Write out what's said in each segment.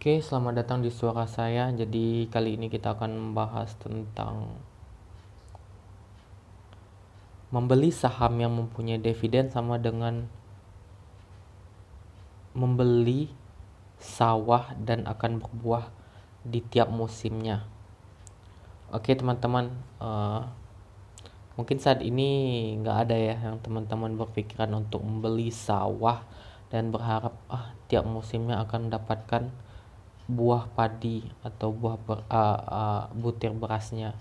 Oke, selamat datang di suara saya. Jadi kali ini kita akan membahas tentang membeli saham yang mempunyai dividen sama dengan membeli sawah dan akan berbuah di tiap musimnya. Oke teman-teman, uh, mungkin saat ini nggak ada ya yang teman-teman berpikiran untuk membeli sawah dan berharap ah tiap musimnya akan mendapatkan buah padi atau buah ber, uh, uh, butir berasnya.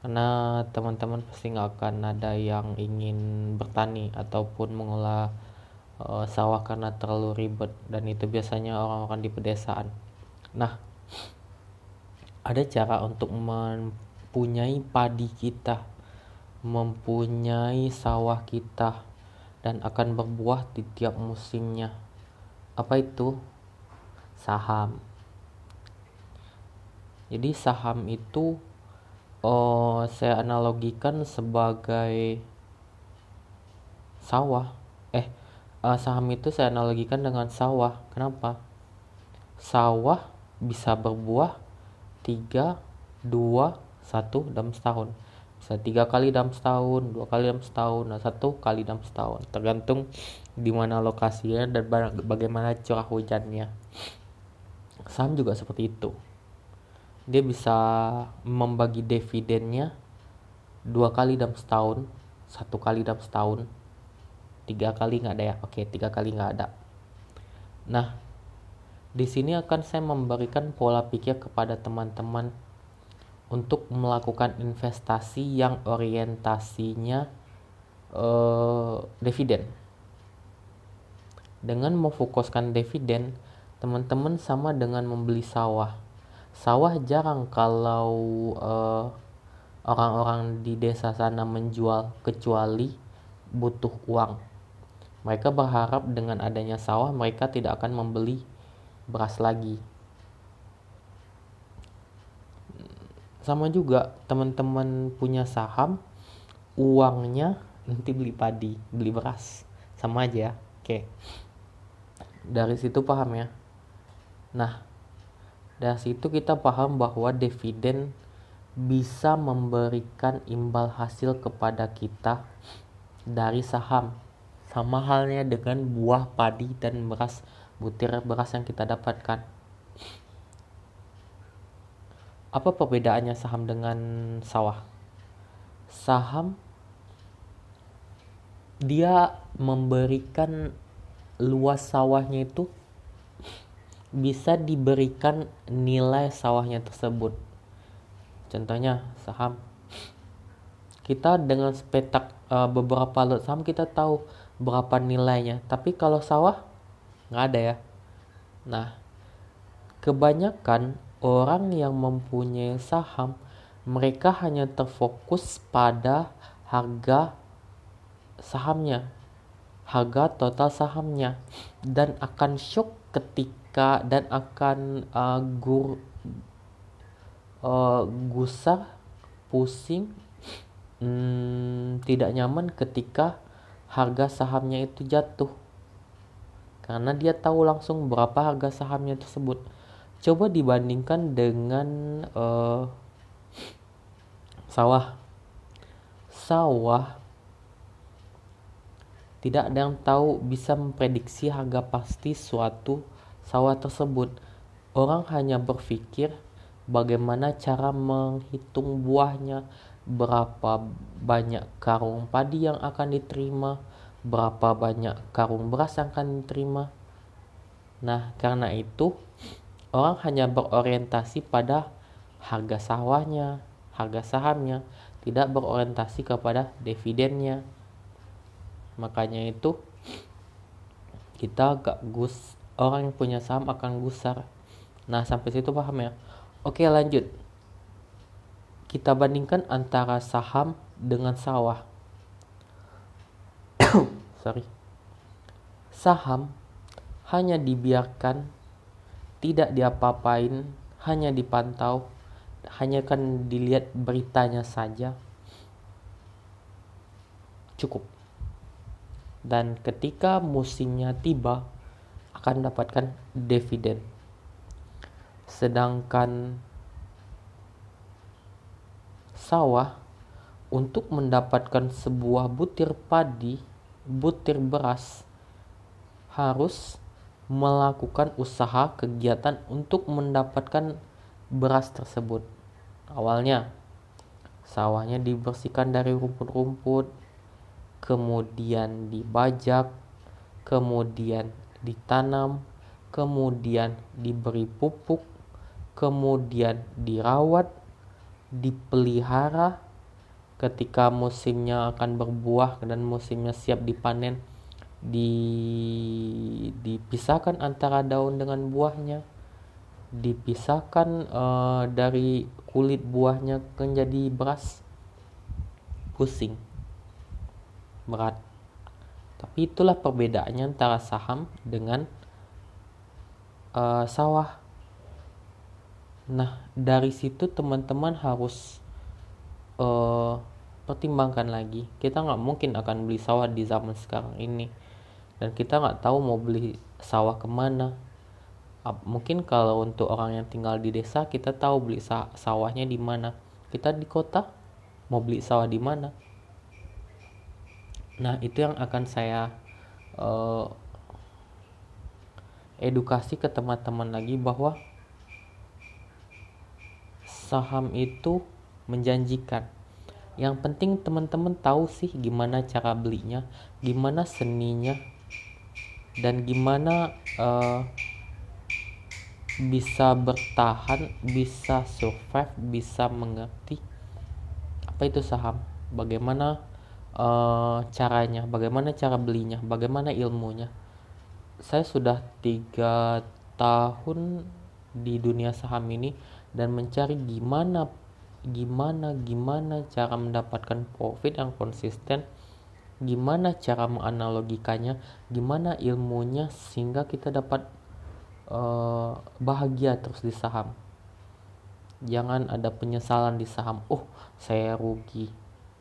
Karena teman-teman pasti nggak akan ada yang ingin bertani ataupun mengolah uh, sawah karena terlalu ribet dan itu biasanya orang-orang di pedesaan. Nah ada cara untuk mempunyai padi kita mempunyai sawah kita dan akan berbuah di tiap musimnya. Apa itu? Saham jadi saham itu oh, saya analogikan sebagai sawah. Eh, uh, saham itu saya analogikan dengan sawah. Kenapa? Sawah bisa berbuah 3, 2, 1 dalam setahun. Bisa tiga kali dalam setahun, dua kali dalam setahun, dan satu kali dalam setahun. Tergantung di mana lokasinya dan bagaimana curah hujannya. Saham juga seperti itu dia bisa membagi dividennya dua kali dalam setahun satu kali dalam setahun tiga kali nggak ada ya? Oke tiga kali nggak ada. Nah di sini akan saya memberikan pola pikir kepada teman-teman untuk melakukan investasi yang orientasinya eh, dividen. Dengan memfokuskan dividen teman-teman sama dengan membeli sawah sawah jarang kalau uh, orang-orang di desa sana menjual kecuali butuh uang. Mereka berharap dengan adanya sawah mereka tidak akan membeli beras lagi. Sama juga teman-teman punya saham, uangnya nanti beli padi, beli beras. Sama aja. Oke. Dari situ paham ya. Nah, dari situ kita paham bahwa dividen bisa memberikan imbal hasil kepada kita dari saham. Sama halnya dengan buah padi dan beras, butir beras yang kita dapatkan. Apa perbedaannya saham dengan sawah? Saham dia memberikan luas sawahnya itu bisa diberikan nilai sawahnya tersebut. Contohnya saham. Kita dengan petak uh, beberapa lot saham kita tahu berapa nilainya. Tapi kalau sawah nggak ada ya. Nah, kebanyakan orang yang mempunyai saham mereka hanya terfokus pada harga sahamnya, harga total sahamnya, dan akan shock ketika dan akan uh, gur uh, gusar pusing hmm, tidak nyaman ketika harga sahamnya itu jatuh. Karena dia tahu langsung berapa harga sahamnya tersebut. Coba dibandingkan dengan uh, sawah. Sawah tidak ada yang tahu bisa memprediksi harga pasti suatu sawah tersebut. Orang hanya berpikir bagaimana cara menghitung buahnya, berapa banyak karung padi yang akan diterima, berapa banyak karung beras yang akan diterima. Nah, karena itu orang hanya berorientasi pada harga sawahnya, harga sahamnya, tidak berorientasi kepada dividennya. Makanya itu kita gak gus orang yang punya saham akan gusar. Nah, sampai situ paham ya? Oke, lanjut. Kita bandingkan antara saham dengan sawah. Sorry. Saham hanya dibiarkan, tidak diapa-apain, hanya dipantau, hanya kan dilihat beritanya saja. Cukup. Dan ketika musimnya tiba, akan mendapatkan dividen. sedangkan sawah untuk mendapatkan sebuah butir padi, butir beras harus melakukan usaha kegiatan untuk mendapatkan beras tersebut. Awalnya sawahnya dibersihkan dari rumput-rumput, kemudian dibajak, kemudian ditanam, kemudian diberi pupuk, kemudian dirawat, dipelihara. Ketika musimnya akan berbuah dan musimnya siap dipanen, di dipisahkan antara daun dengan buahnya, dipisahkan uh, dari kulit buahnya menjadi beras. Pusing, berat. Tapi itulah perbedaannya antara saham dengan uh, sawah. Nah, dari situ teman-teman harus uh, pertimbangkan lagi. Kita nggak mungkin akan beli sawah di zaman sekarang ini dan kita nggak tahu mau beli sawah ke mana mungkin kalau untuk orang yang tinggal di desa kita tahu beli sawahnya di mana kita di kota mau beli sawah di mana nah itu yang akan saya uh, edukasi ke teman-teman lagi bahwa saham itu menjanjikan. Yang penting teman-teman tahu sih gimana cara belinya gimana seninya dan gimana uh, bisa bertahan, bisa survive, bisa mengerti apa itu saham, bagaimana uh, caranya, bagaimana cara belinya, bagaimana ilmunya. Saya sudah tiga tahun di dunia saham ini dan mencari gimana gimana gimana cara mendapatkan profit yang konsisten gimana cara menganalogikannya, gimana ilmunya sehingga kita dapat uh, bahagia terus di saham. Jangan ada penyesalan di saham. Oh, saya rugi.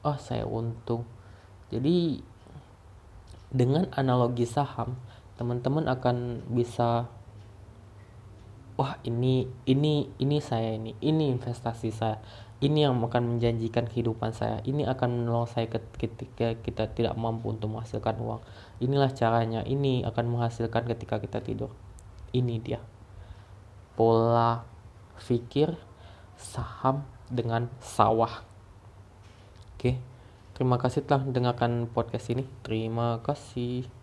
Oh, saya untung. Jadi dengan analogi saham, teman-teman akan bisa wah ini ini ini saya ini ini investasi saya. Ini yang akan menjanjikan kehidupan saya. Ini akan menolong saya ketika kita tidak mampu untuk menghasilkan uang. Inilah caranya. Ini akan menghasilkan ketika kita tidur. Ini dia. Pola pikir saham dengan sawah. Oke terima kasih telah mendengarkan podcast ini. Terima kasih